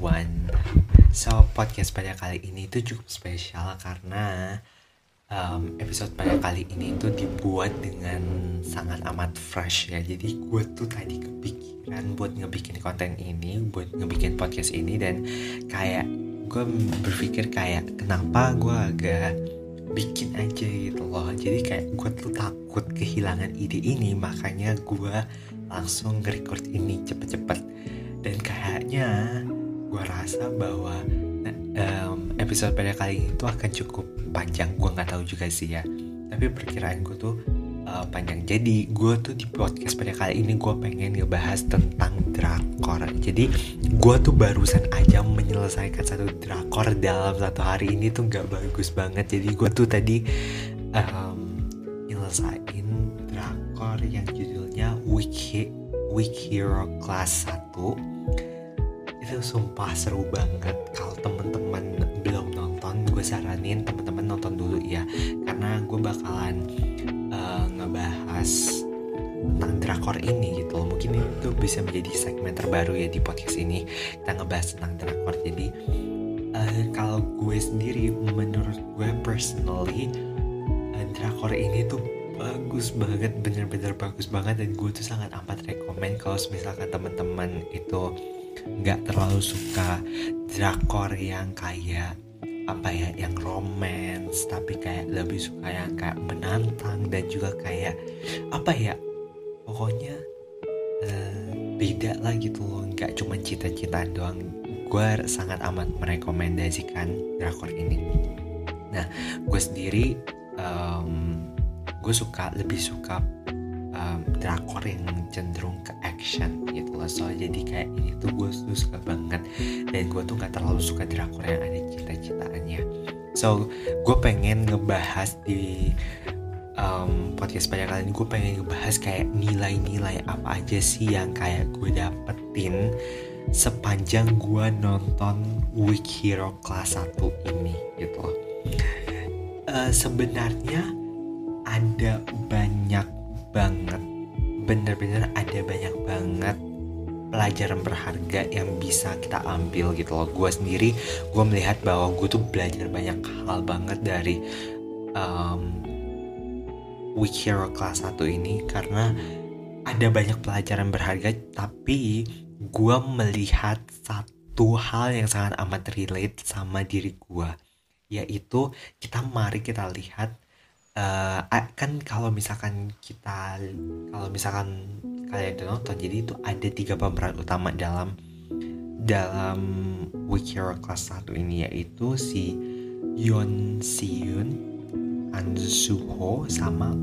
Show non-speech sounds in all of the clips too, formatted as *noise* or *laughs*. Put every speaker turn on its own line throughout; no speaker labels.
everyone. So podcast pada kali ini itu cukup spesial karena um, episode pada kali ini itu dibuat dengan sangat amat fresh ya. Jadi gue tuh tadi kepikiran buat ngebikin konten ini, buat ngebikin podcast ini dan kayak gue berpikir kayak kenapa gue agak bikin aja gitu loh. Jadi kayak gue tuh takut kehilangan ide ini makanya gue langsung nge-record ini cepet-cepet dan kayaknya gue rasa bahwa um, episode pada kali ini tuh akan cukup panjang. Gue nggak tahu juga sih ya. Tapi perkiraan gue tuh uh, panjang. Jadi gue tuh di podcast pada kali ini gue pengen ngebahas tentang drakor. Jadi gue tuh barusan aja menyelesaikan satu drakor dalam satu hari ini tuh nggak bagus banget. Jadi gue tuh tadi um, nyelesain drakor yang judulnya Wiki Week Hero kelas 1 itu sumpah seru banget kalau temen-temen belum nonton gue saranin temen-temen nonton dulu ya. Karena gue bakalan uh, ngebahas tentang drakor ini gitu loh. Mungkin itu bisa menjadi segmen terbaru ya di podcast ini. Kita ngebahas tentang drakor. Jadi uh, kalau gue sendiri menurut gue personally uh, drakor ini tuh bagus banget bener-bener bagus banget. Dan gue tuh sangat amat rekomend kalau misalkan teman-teman itu nggak terlalu suka drakor yang kayak apa ya yang romance tapi kayak lebih suka yang kayak menantang dan juga kayak apa ya pokoknya uh, beda lah gitu loh. Nggak cuma cita-citaan doang. Gue sangat amat merekomendasikan drakor ini. Nah gue sendiri um, gue suka lebih suka um, drakor yang cenderung ke action gitu loh. So jadi kayak ini tuh gue tuh suka banget. Dan gue tuh nggak terlalu suka drakor yang ada cita-citaannya so gue pengen ngebahas di um, podcast pada kali ini gue pengen ngebahas kayak nilai-nilai apa aja sih yang kayak gue dapetin sepanjang gue nonton Week Hero kelas 1 ini gitu loh. Uh, sebenarnya ada banyak banget. Bener-bener ada banyak banget pelajaran berharga yang bisa kita ambil gitu loh. Gue sendiri gue melihat bahwa gue tuh belajar banyak hal banget dari um, Week Hero kelas 1 ini karena ada banyak pelajaran berharga tapi gue melihat satu hal yang sangat amat relate sama diri gue yaitu kita mari kita lihat uh, kan kalau misalkan kita kalau misalkan kalian udah nonton jadi itu ada tiga pemeran utama dalam dalam Hero Class 1 ini yaitu si Yon Siun, An Suho sama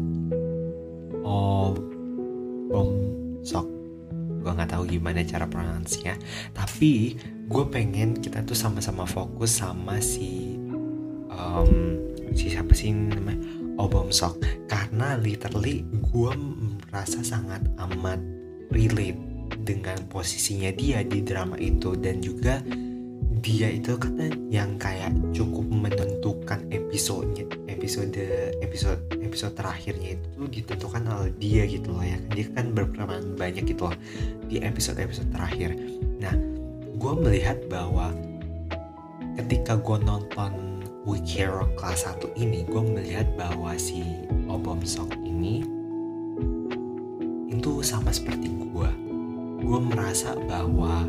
Oh Bong Sok. Gue nggak tahu gimana cara pronunciasinya tapi gue pengen kita tuh sama-sama fokus sama si um, si siapa sih namanya Obom Sok. Karena literally gue merasa sangat amat relate dengan posisinya dia di drama itu. Dan juga dia itu kan yang kayak cukup menentukan episodenya episode episode episode terakhirnya itu ditentukan oleh dia gitu loh ya. Dia kan berperan banyak gitu loh di episode episode terakhir. Nah gue melihat bahwa ketika gue nonton Week Hero kelas 1 ini gue melihat bahwa si Obom Sok ini itu sama seperti gue gue merasa bahwa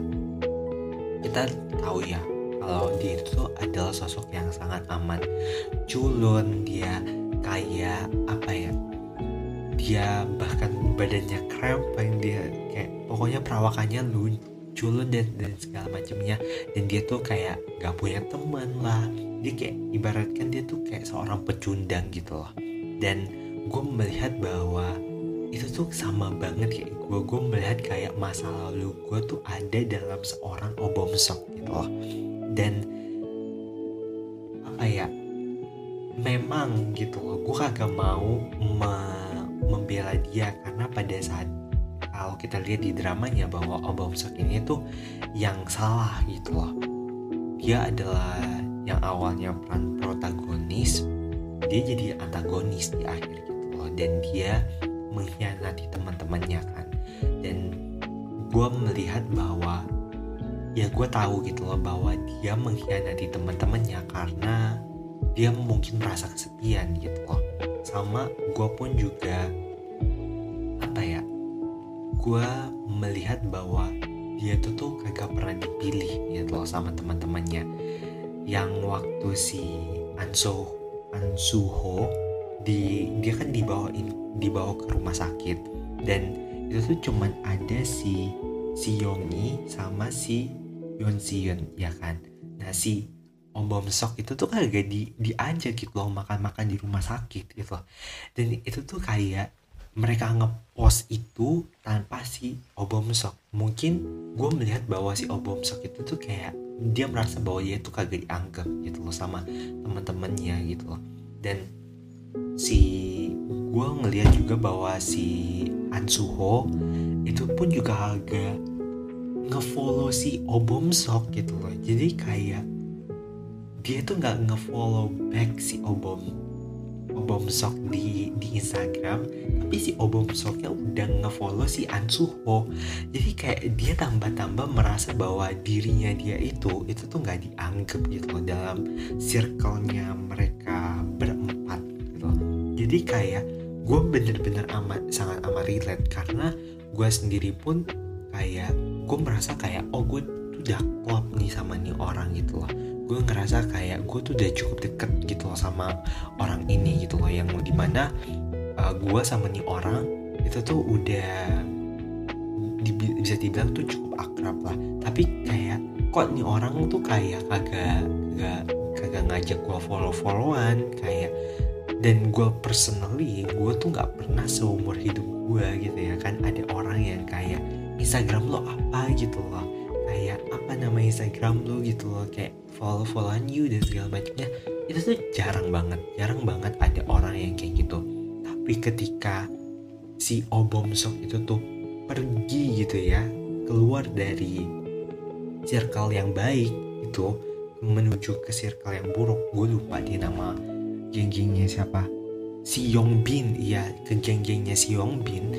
kita tahu ya kalau dia itu adalah sosok yang sangat aman. Culun dia kayak apa ya dia bahkan badannya krempeng dia kayak pokoknya perawakannya lucu dan, dan segala macamnya. Dan dia tuh kayak gak punya teman lah. Dia kayak ibaratkan dia tuh kayak seorang pecundang gitu loh. Dan gue melihat bahwa itu tuh sama banget kayak gue gue melihat kayak masa lalu gue tuh ada dalam seorang obomsok gitu loh. Dan apa ya memang gitu loh. Gue kagak mau me membela dia karena pada saat kalau kita lihat di dramanya bahwa obomsok ini tuh yang salah gitu loh. Dia adalah yang awalnya peran protagonis dia jadi antagonis di akhir gitu loh. Dan dia mengkhianati teman-temannya kan. Dan gue melihat bahwa ya gue tahu gitu loh bahwa dia mengkhianati teman-temannya karena dia mungkin merasa kesepian gitu loh. Sama gue pun juga gue melihat bahwa dia tuh tuh kagak pernah dipilih gitu loh sama teman-temannya. Yang waktu si Anso Ansuho di dia kan dibawain dibawa ke rumah sakit. Dan itu tuh cuman ada si si Yongi sama si Yoon ya kan? Nah si Om Bom Sok itu tuh kagak di diajak gitu loh makan-makan di rumah sakit gitu loh. Dan itu tuh kayak mereka ngepost itu tanpa si Obom Sok. Mungkin gue melihat bahwa si Obom Sok itu tuh kayak dia merasa bahwa dia tuh kagak dianggap gitu loh sama teman-temannya gitu loh. Dan si gue ngelihat juga bahwa si Ansuho itu pun juga agak ngefollow si Obom Sok gitu loh. Jadi kayak dia tuh nggak ngefollow back si Obom Obom Sok di di Instagram tapi si Obom Soknya udah ngefollow si Ansuho jadi kayak dia tambah-tambah merasa bahwa dirinya dia itu itu tuh nggak dianggap gitu loh dalam circle-nya mereka berempat gitu jadi kayak gue bener-bener amat sangat amat relate karena gue sendiri pun kayak gue merasa kayak oh gue udah klop nih sama nih orang gitu loh gue ngerasa kayak gue tuh udah cukup deket gitu loh sama orang ini gitu loh yang di mana uh, gue sama nih orang itu tuh udah di, bisa dibilang tuh cukup akrab lah. Tapi kayak kok nih orang tuh kayak kagak kagak kagak ngajak gue follow followan kayak dan gue personally gue tuh nggak pernah seumur hidup gue gitu ya kan. Ada orang yang kayak Instagram lo apa? gitu loh kayak apa nama Instagram lo gitu loh kayak follow followan you dan segala macamnya. Itu tuh jarang banget jarang banget ada orang yang kayak gitu. Tapi ketika si Obom Sok itu tuh pergi gitu ya keluar dari circle yang baik itu menuju ke circle yang buruk gue lupa dia nama geng-gengnya siapa. Si Yongbin iya ke geng-gengnya si Yongbin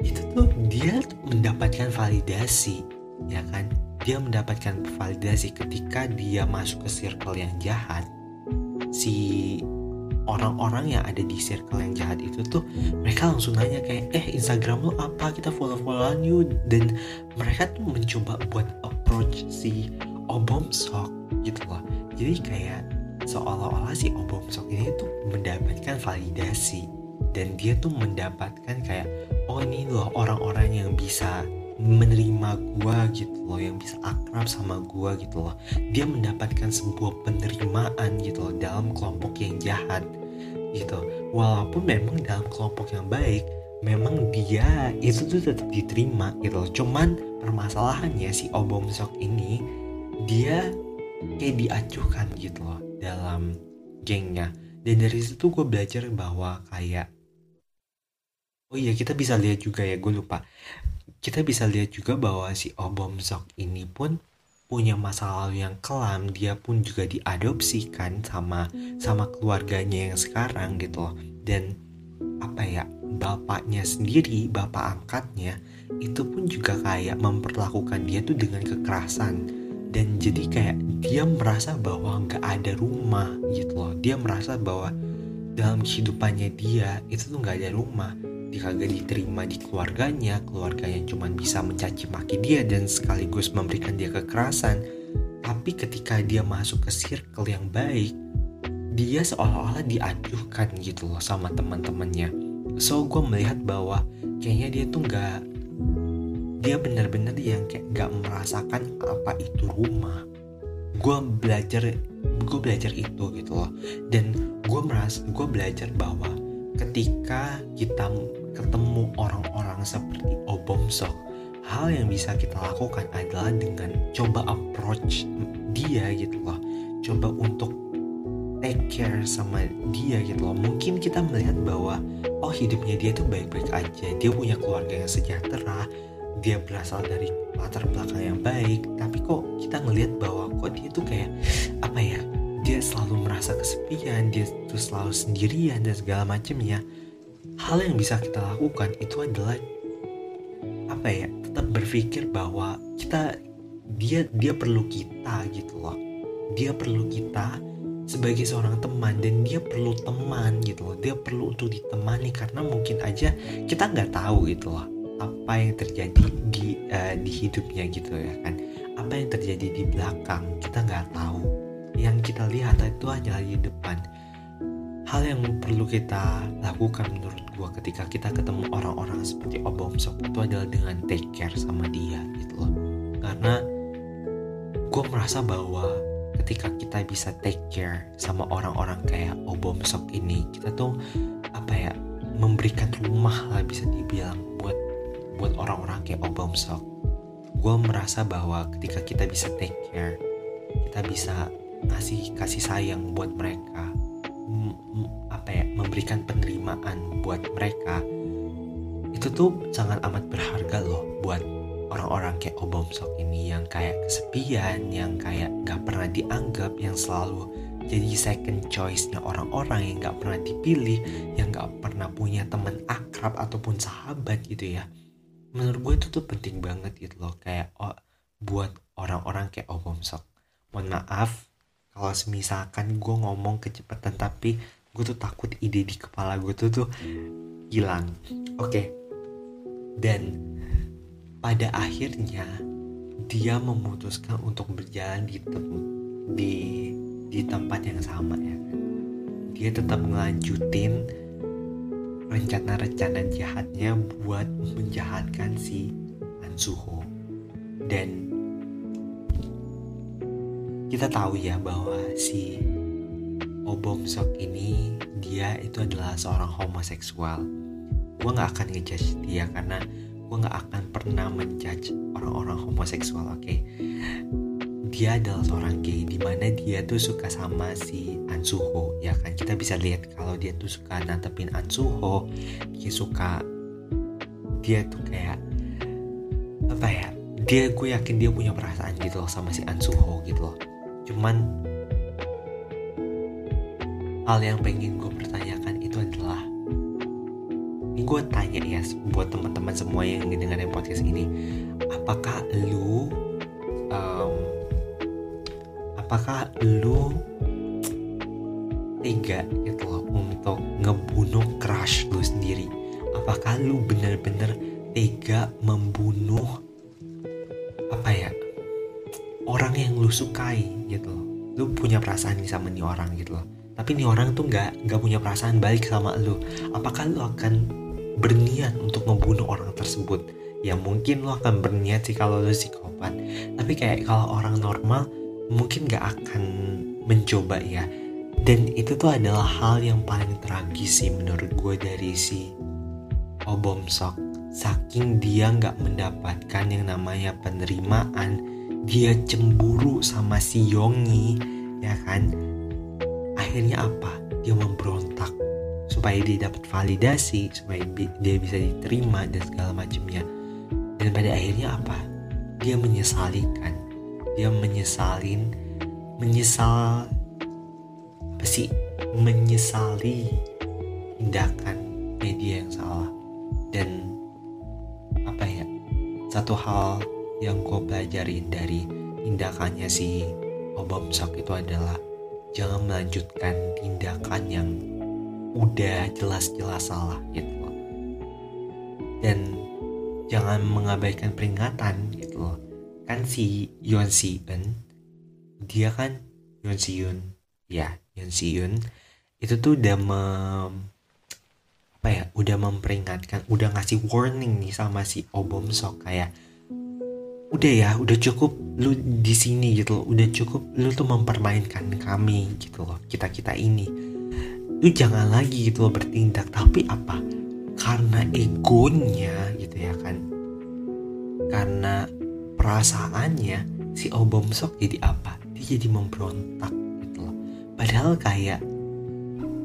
itu tuh dia mendapatkan validasi ya kan? Dia mendapatkan validasi ketika dia masuk ke circle yang jahat. Si orang-orang yang ada di circle yang jahat itu tuh mereka langsung nanya kayak eh Instagram lo apa? Kita follow followan you dan mereka tuh mencoba buat approach si Obom Sok gitu loh. Jadi kayak seolah-olah si Obom Sok ini tuh mendapatkan validasi. Dan dia tuh mendapatkan kayak oh ini loh orang-orang yang bisa menerima gue gitu loh yang bisa akrab sama gue gitu loh. Dia mendapatkan sebuah penerimaan gitu loh dalam kelompok yang jahat gitu. Walaupun memang dalam kelompok yang baik memang dia itu tuh tetap diterima gitu loh. Cuman permasalahannya si Obom Sok ini dia kayak diacuhkan gitu loh dalam gengnya. Dan dari situ gue belajar bahwa kayak oh iya kita bisa lihat juga ya gue lupa kita bisa lihat juga bahwa si Obom Sok ini pun punya masa lalu yang kelam. Dia pun juga diadopsikan sama sama keluarganya yang sekarang gitu loh. Dan apa ya bapaknya sendiri bapak angkatnya itu pun juga kayak memperlakukan dia tuh dengan kekerasan. Dan jadi kayak dia merasa bahwa nggak ada rumah gitu loh. Dia merasa bahwa dalam kehidupannya dia itu tuh nggak ada rumah kagak diterima di keluarganya keluarganya cuma bisa mencaci maki dia dan sekaligus memberikan dia kekerasan. Tapi ketika dia masuk ke circle yang baik dia seolah-olah diaduhkan gitu loh sama teman-temannya. So gue melihat bahwa kayaknya dia tuh nggak dia bener-bener yang kayak nggak merasakan apa itu rumah. Gue belajar gue belajar itu gitu loh. Dan gue merasa gue belajar bahwa ketika kita ketemu orang-orang seperti Obomsok hal yang bisa kita lakukan adalah dengan coba approach dia gitu loh. Coba untuk take care sama dia gitu loh. Mungkin kita melihat bahwa oh hidupnya dia tuh baik-baik aja. Dia punya keluarga yang sejahtera dia berasal dari latar belakang yang baik. Tapi kok kita ngelihat bahwa kok dia tuh kayak apa ya dia selalu merasa kesepian dia tuh selalu sendirian dan segala macamnya hal yang bisa kita lakukan itu adalah apa ya tetap berpikir bahwa kita dia dia perlu kita gitu loh. Dia perlu kita sebagai seorang teman dan dia perlu teman gitu loh. Dia perlu untuk ditemani karena mungkin aja kita nggak tahu gitu loh apa yang terjadi di uh, di hidupnya gitu ya kan. Apa yang terjadi di belakang kita nggak tahu yang kita lihat itu hanya di depan. Hal yang perlu kita lakukan menurut gue ketika kita ketemu orang-orang seperti Obom Sok itu adalah dengan take care sama dia gitu loh. Karena gue merasa bahwa ketika kita bisa take care sama orang-orang kayak Obom Sok ini kita tuh apa ya memberikan rumah lah bisa dibilang buat buat orang-orang kayak Obom Sok gue merasa bahwa ketika kita bisa take care kita bisa ngasih kasih sayang buat mereka apa ya memberikan penerimaan buat mereka itu tuh sangat amat berharga loh buat orang-orang kayak Obom Sok ini yang kayak kesepian, yang kayak gak pernah dianggap, yang selalu jadi second choice-nya orang-orang yang gak pernah dipilih, yang gak pernah punya teman akrab ataupun sahabat gitu ya. Menurut gue itu tuh penting banget gitu loh, kayak oh, buat orang-orang kayak Obom Sok. Mohon maaf kalau misalkan gue ngomong kecepatan tapi gue tuh takut ide di kepala gue tuh tuh hilang. Oke. Okay. Dan pada akhirnya dia memutuskan untuk berjalan di tem di di tempat yang sama ya dia tetap melanjutin rencana-rencana jahatnya buat menjahatkan si Ansuho dan kita tahu ya bahwa si Obom Sok ini dia itu adalah seorang homoseksual. Gue gak akan ngejudge dia karena gue gak akan pernah menjudge orang-orang homoseksual oke? Okay? dia adalah seorang gay di mana dia tuh suka sama si Ansuho ya kan? Kita bisa lihat kalau dia tuh suka nantepin Ansuho dia suka dia tuh kayak apa ya? Dia gue yakin dia punya perasaan gitu loh sama si Ansuho gitu loh cuman hal yang pengen gue pertanyakan itu adalah ini gue tanya ya buat teman-teman semua yang ngedengerin podcast ini apakah lu um, apakah lu tega gitu loh untuk ngebunuh crush lu sendiri? Apakah lu bener-bener tega membunuh apa ya orang yang lu sukai gitu loh. Lu punya perasaan nih sama nih orang gitu loh. Tapi nih orang tuh nggak nggak punya perasaan balik sama lu. Apakah lu akan berniat untuk membunuh orang tersebut? Ya mungkin lo akan berniat sih kalau lo psikopat. Tapi kayak kalau orang normal mungkin gak akan mencoba ya. Dan itu tuh adalah hal yang paling tragis sih menurut gue dari si Obom Sok saking dia nggak mendapatkan yang namanya penerimaan dia cemburu sama si Yongi ya kan? Akhirnya apa? Dia memberontak supaya dia dapat validasi supaya dia bisa diterima dan segala macamnya. Dan pada akhirnya apa? Dia menyesalikan. Dia menyesalin menyesal apa sih? Menyesali tindakan media yang salah. Dan apa ya? Satu hal yang gue pelajarin dari tindakannya si Obam Sok itu adalah jangan melanjutkan tindakan yang udah jelas-jelas salah gitu loh. Dan jangan mengabaikan peringatan gitu loh. Kan si Yon Si Eun dia kan Yon Si Eun ya Yon Si itu tuh udah mem, apa ya udah memperingatkan udah ngasih warning nih sama si Obom Sok kayak udah ya udah cukup lu di sini gitu loh. Udah cukup lu tuh mempermainkan kami gitu loh kita kita ini. Lu jangan lagi gitu loh bertindak. Tapi apa? Karena egonya gitu ya kan. Karena perasaannya si Obom Sok jadi apa? Dia jadi memberontak gitu loh. Padahal kayak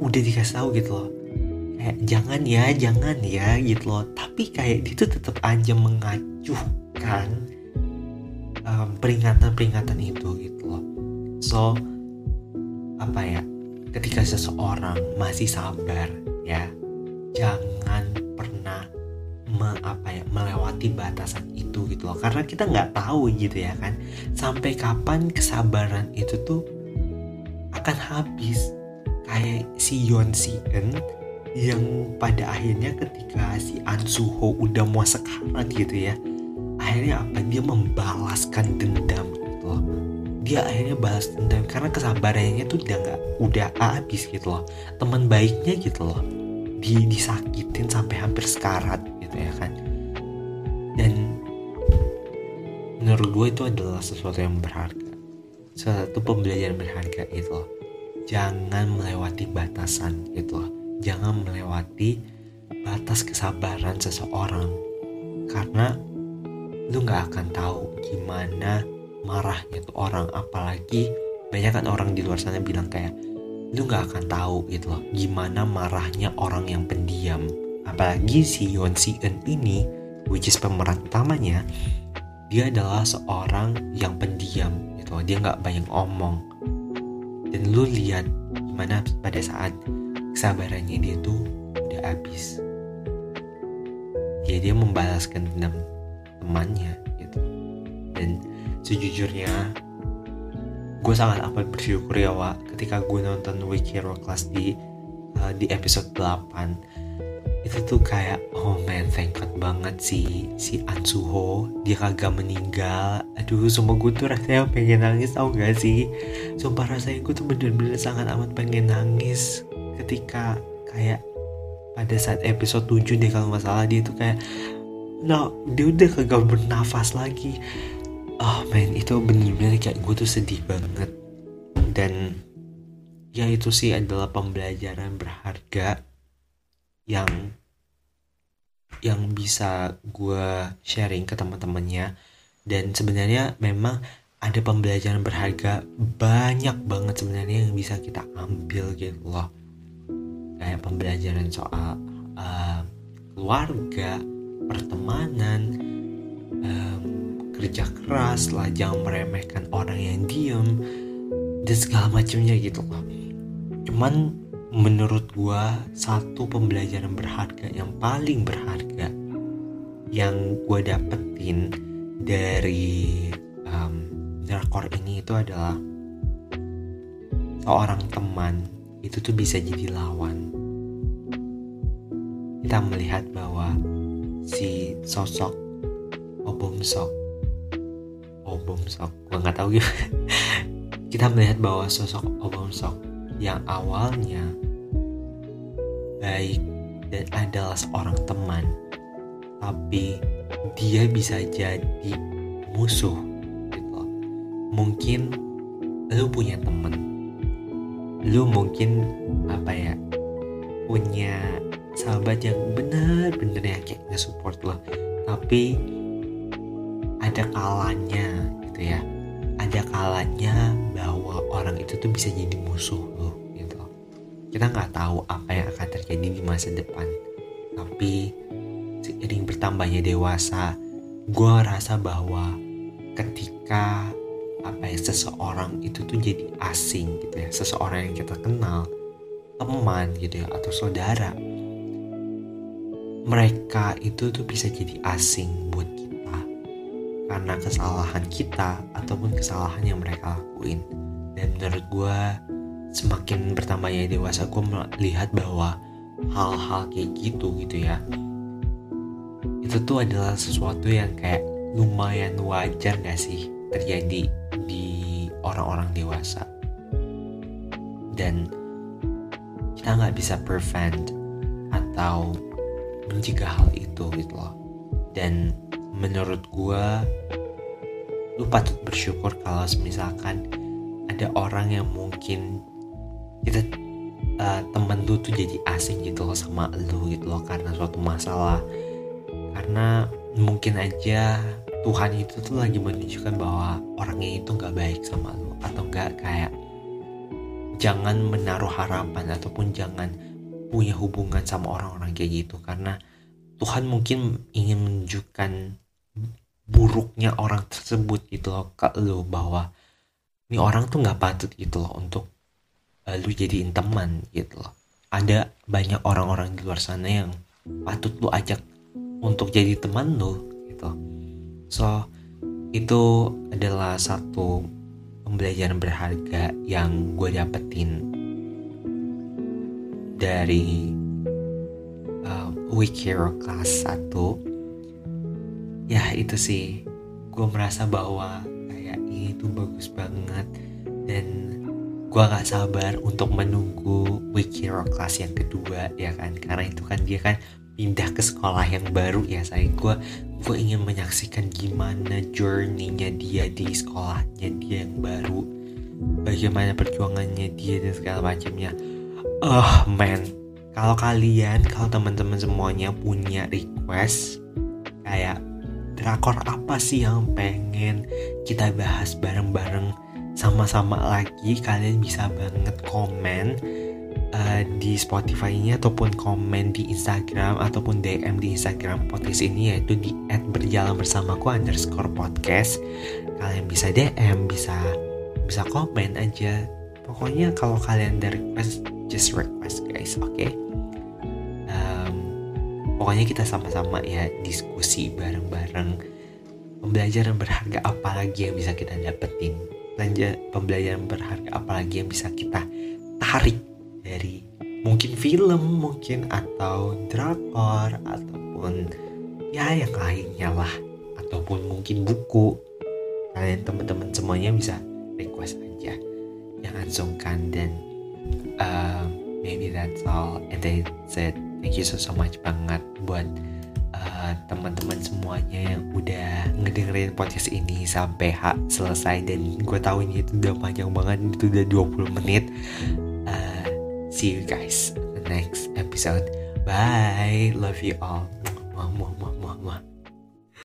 udah dikasih tahu gitu loh kayak jangan ya jangan ya gitu loh. Tapi kayak dia tuh tetap aja mengacuhkan um, peringatan-peringatan itu gitu loh. So apa ya ketika seseorang masih sabar ya jangan pernah me, apa ya melewati batasan itu gitu loh. Karena kita nggak tahu gitu ya kan sampai kapan kesabaran itu tuh akan habis. Kayak si Yon Si Eun yang pada akhirnya ketika si An Suho udah mau sekarat gitu ya akhirnya apa? Dia membalaskan dendam gitu loh. Dia akhirnya balas dendam karena kesabarannya tuh udah nggak udah habis gitu loh. Teman baiknya gitu loh. Di disakitin sampai hampir sekarat gitu ya kan. Dan menurut gue itu adalah sesuatu yang berharga. Suatu pembelajaran berharga itu loh. Jangan melewati batasan gitu loh. Jangan melewati batas kesabaran seseorang. Karena lu nggak akan tahu gimana marahnya tuh orang. Apalagi banyak kan orang di luar sana bilang kayak lu nggak akan tahu gitu loh. Gimana marahnya orang yang pendiam. Apalagi si Yon Si Eun ini which is pemeran utamanya dia adalah seorang yang pendiam gitu loh. Dia nggak banyak omong. Dan lu lihat gimana pada saat kesabarannya dia tuh udah habis. Ya dia membalaskan dendam temannya gitu. Dan sejujurnya gue sangat amat bersyukur ya Wak ketika gue nonton Week Hero Class di uh, di episode 8 itu tuh kayak oh man thank god banget sih si Ansuho dia kagak meninggal. Aduh sumpah gue tuh rasanya pengen nangis tau gak sih? Sumpah rasanya gue tuh bener-bener sangat amat pengen nangis ketika kayak pada saat episode 7 deh kalau nggak salah dia tuh kayak no dia udah kagak bernafas lagi. Oh man itu bener-bener kayak gue tuh sedih banget. Dan ya itu sih adalah pembelajaran berharga yang yang bisa gue sharing ke teman-temannya. Dan sebenarnya memang ada pembelajaran berharga banyak banget sebenarnya yang bisa kita ambil gitu loh. Kayak pembelajaran soal uh, keluarga pertemanan um, kerja keras lah jangan meremehkan orang yang diem dan segala macamnya gitu. Loh cuman menurut gua satu pembelajaran berharga yang paling berharga yang gua dapetin dari um, drakor ini itu adalah seorang teman itu tuh bisa jadi lawan. Kita melihat bahwa si sosok Obom Sok. Obom Sok. Gue nggak tahu gitu *laughs* kita melihat bahwa sosok Obom Sok yang awalnya baik dan adalah seorang teman tapi dia bisa jadi musuh gitu mungkin lu punya temen. Lu mungkin apa ya punya sahabat yang benar-benar ya kayak nge-support lo. Tapi ada kalanya gitu ya. Ada kalanya bahwa orang itu tuh bisa jadi musuh loh gitu. Kita nggak tahu apa yang akan terjadi di masa depan. Tapi seiring bertambahnya dewasa gue rasa bahwa ketika apa ya seseorang itu tuh jadi asing gitu ya seseorang yang kita kenal teman gitu ya atau saudara mereka itu tuh bisa jadi asing buat karena kesalahan kita ataupun kesalahan yang mereka lakuin. Dan menurut gue semakin bertambahnya dewasa gue melihat bahwa hal-hal kayak gitu gitu ya itu tuh adalah sesuatu yang kayak lumayan wajar gak sih terjadi di orang-orang dewasa? Dan kita nggak bisa prevent atau mencegah hal itu gitu loh. Dan menurut gue lu patut bersyukur kalau misalkan ada orang yang mungkin kita uh, temen lu tuh jadi asing gitu loh sama lu gitu loh karena suatu masalah. Karena mungkin aja Tuhan itu tuh lagi menunjukkan bahwa orangnya itu nggak baik sama lu atau nggak kayak jangan menaruh harapan ataupun jangan punya hubungan sama orang-orang kayak gitu. Karena Tuhan mungkin ingin menunjukkan buruknya orang tersebut gitu loh ke lo bahwa ini orang tuh nggak patut gitu loh untuk uh, lu jadiin teman gitu loh. Ada banyak orang-orang di luar sana yang patut lu ajak untuk jadi teman lo gitu so itu adalah satu pembelajaran berharga yang gue dapetin dari uh, Week Hero kelas 1 ya itu sih. Gue merasa bahwa kayak ini tuh bagus banget. Dan gue gak sabar untuk menunggu Week Hero kelas yang kedua ya kan? Karena itu kan dia kan pindah ke sekolah yang baru ya saya gue gue ingin menyaksikan gimana journey-nya dia di sekolahnya dia yang baru. Bagaimana perjuangannya dia dan segala macamnya oh man kalau kalian kalau teman-teman semuanya punya request kayak drakor apa sih yang pengen kita bahas bareng-bareng sama-sama lagi kalian bisa banget komen uh, di Spotify ini ataupun komen di Instagram ataupun DM di Instagram podcast ini yaitu di @berjalan bersamaku underscore podcast. Kalian bisa DM bisa bisa komen aja. Pokoknya kalau kalian ada request just request guys oke? Okay? um, pokoknya kita sama-sama ya diskusi bareng-bareng pembelajaran berharga apa lagi yang bisa kita dapetin? Pembelajaran berharga apa lagi yang bisa kita tarik dari mungkin film mungkin atau drakor ataupun ya yang lainnya lah ataupun mungkin buku. Kalian teman-teman semuanya bisa request aja. Jangan sungkan dan uh, maybe that's all and then said thank you so so much banget buat uh, teman-teman semuanya yang udah ngedengerin podcast ini sampai hak selesai dan gue tahu ini itu udah panjang banget itu udah 20 menit See you guys next episode. Bye. Love you all. Mwah, mwah, mwah, mwah.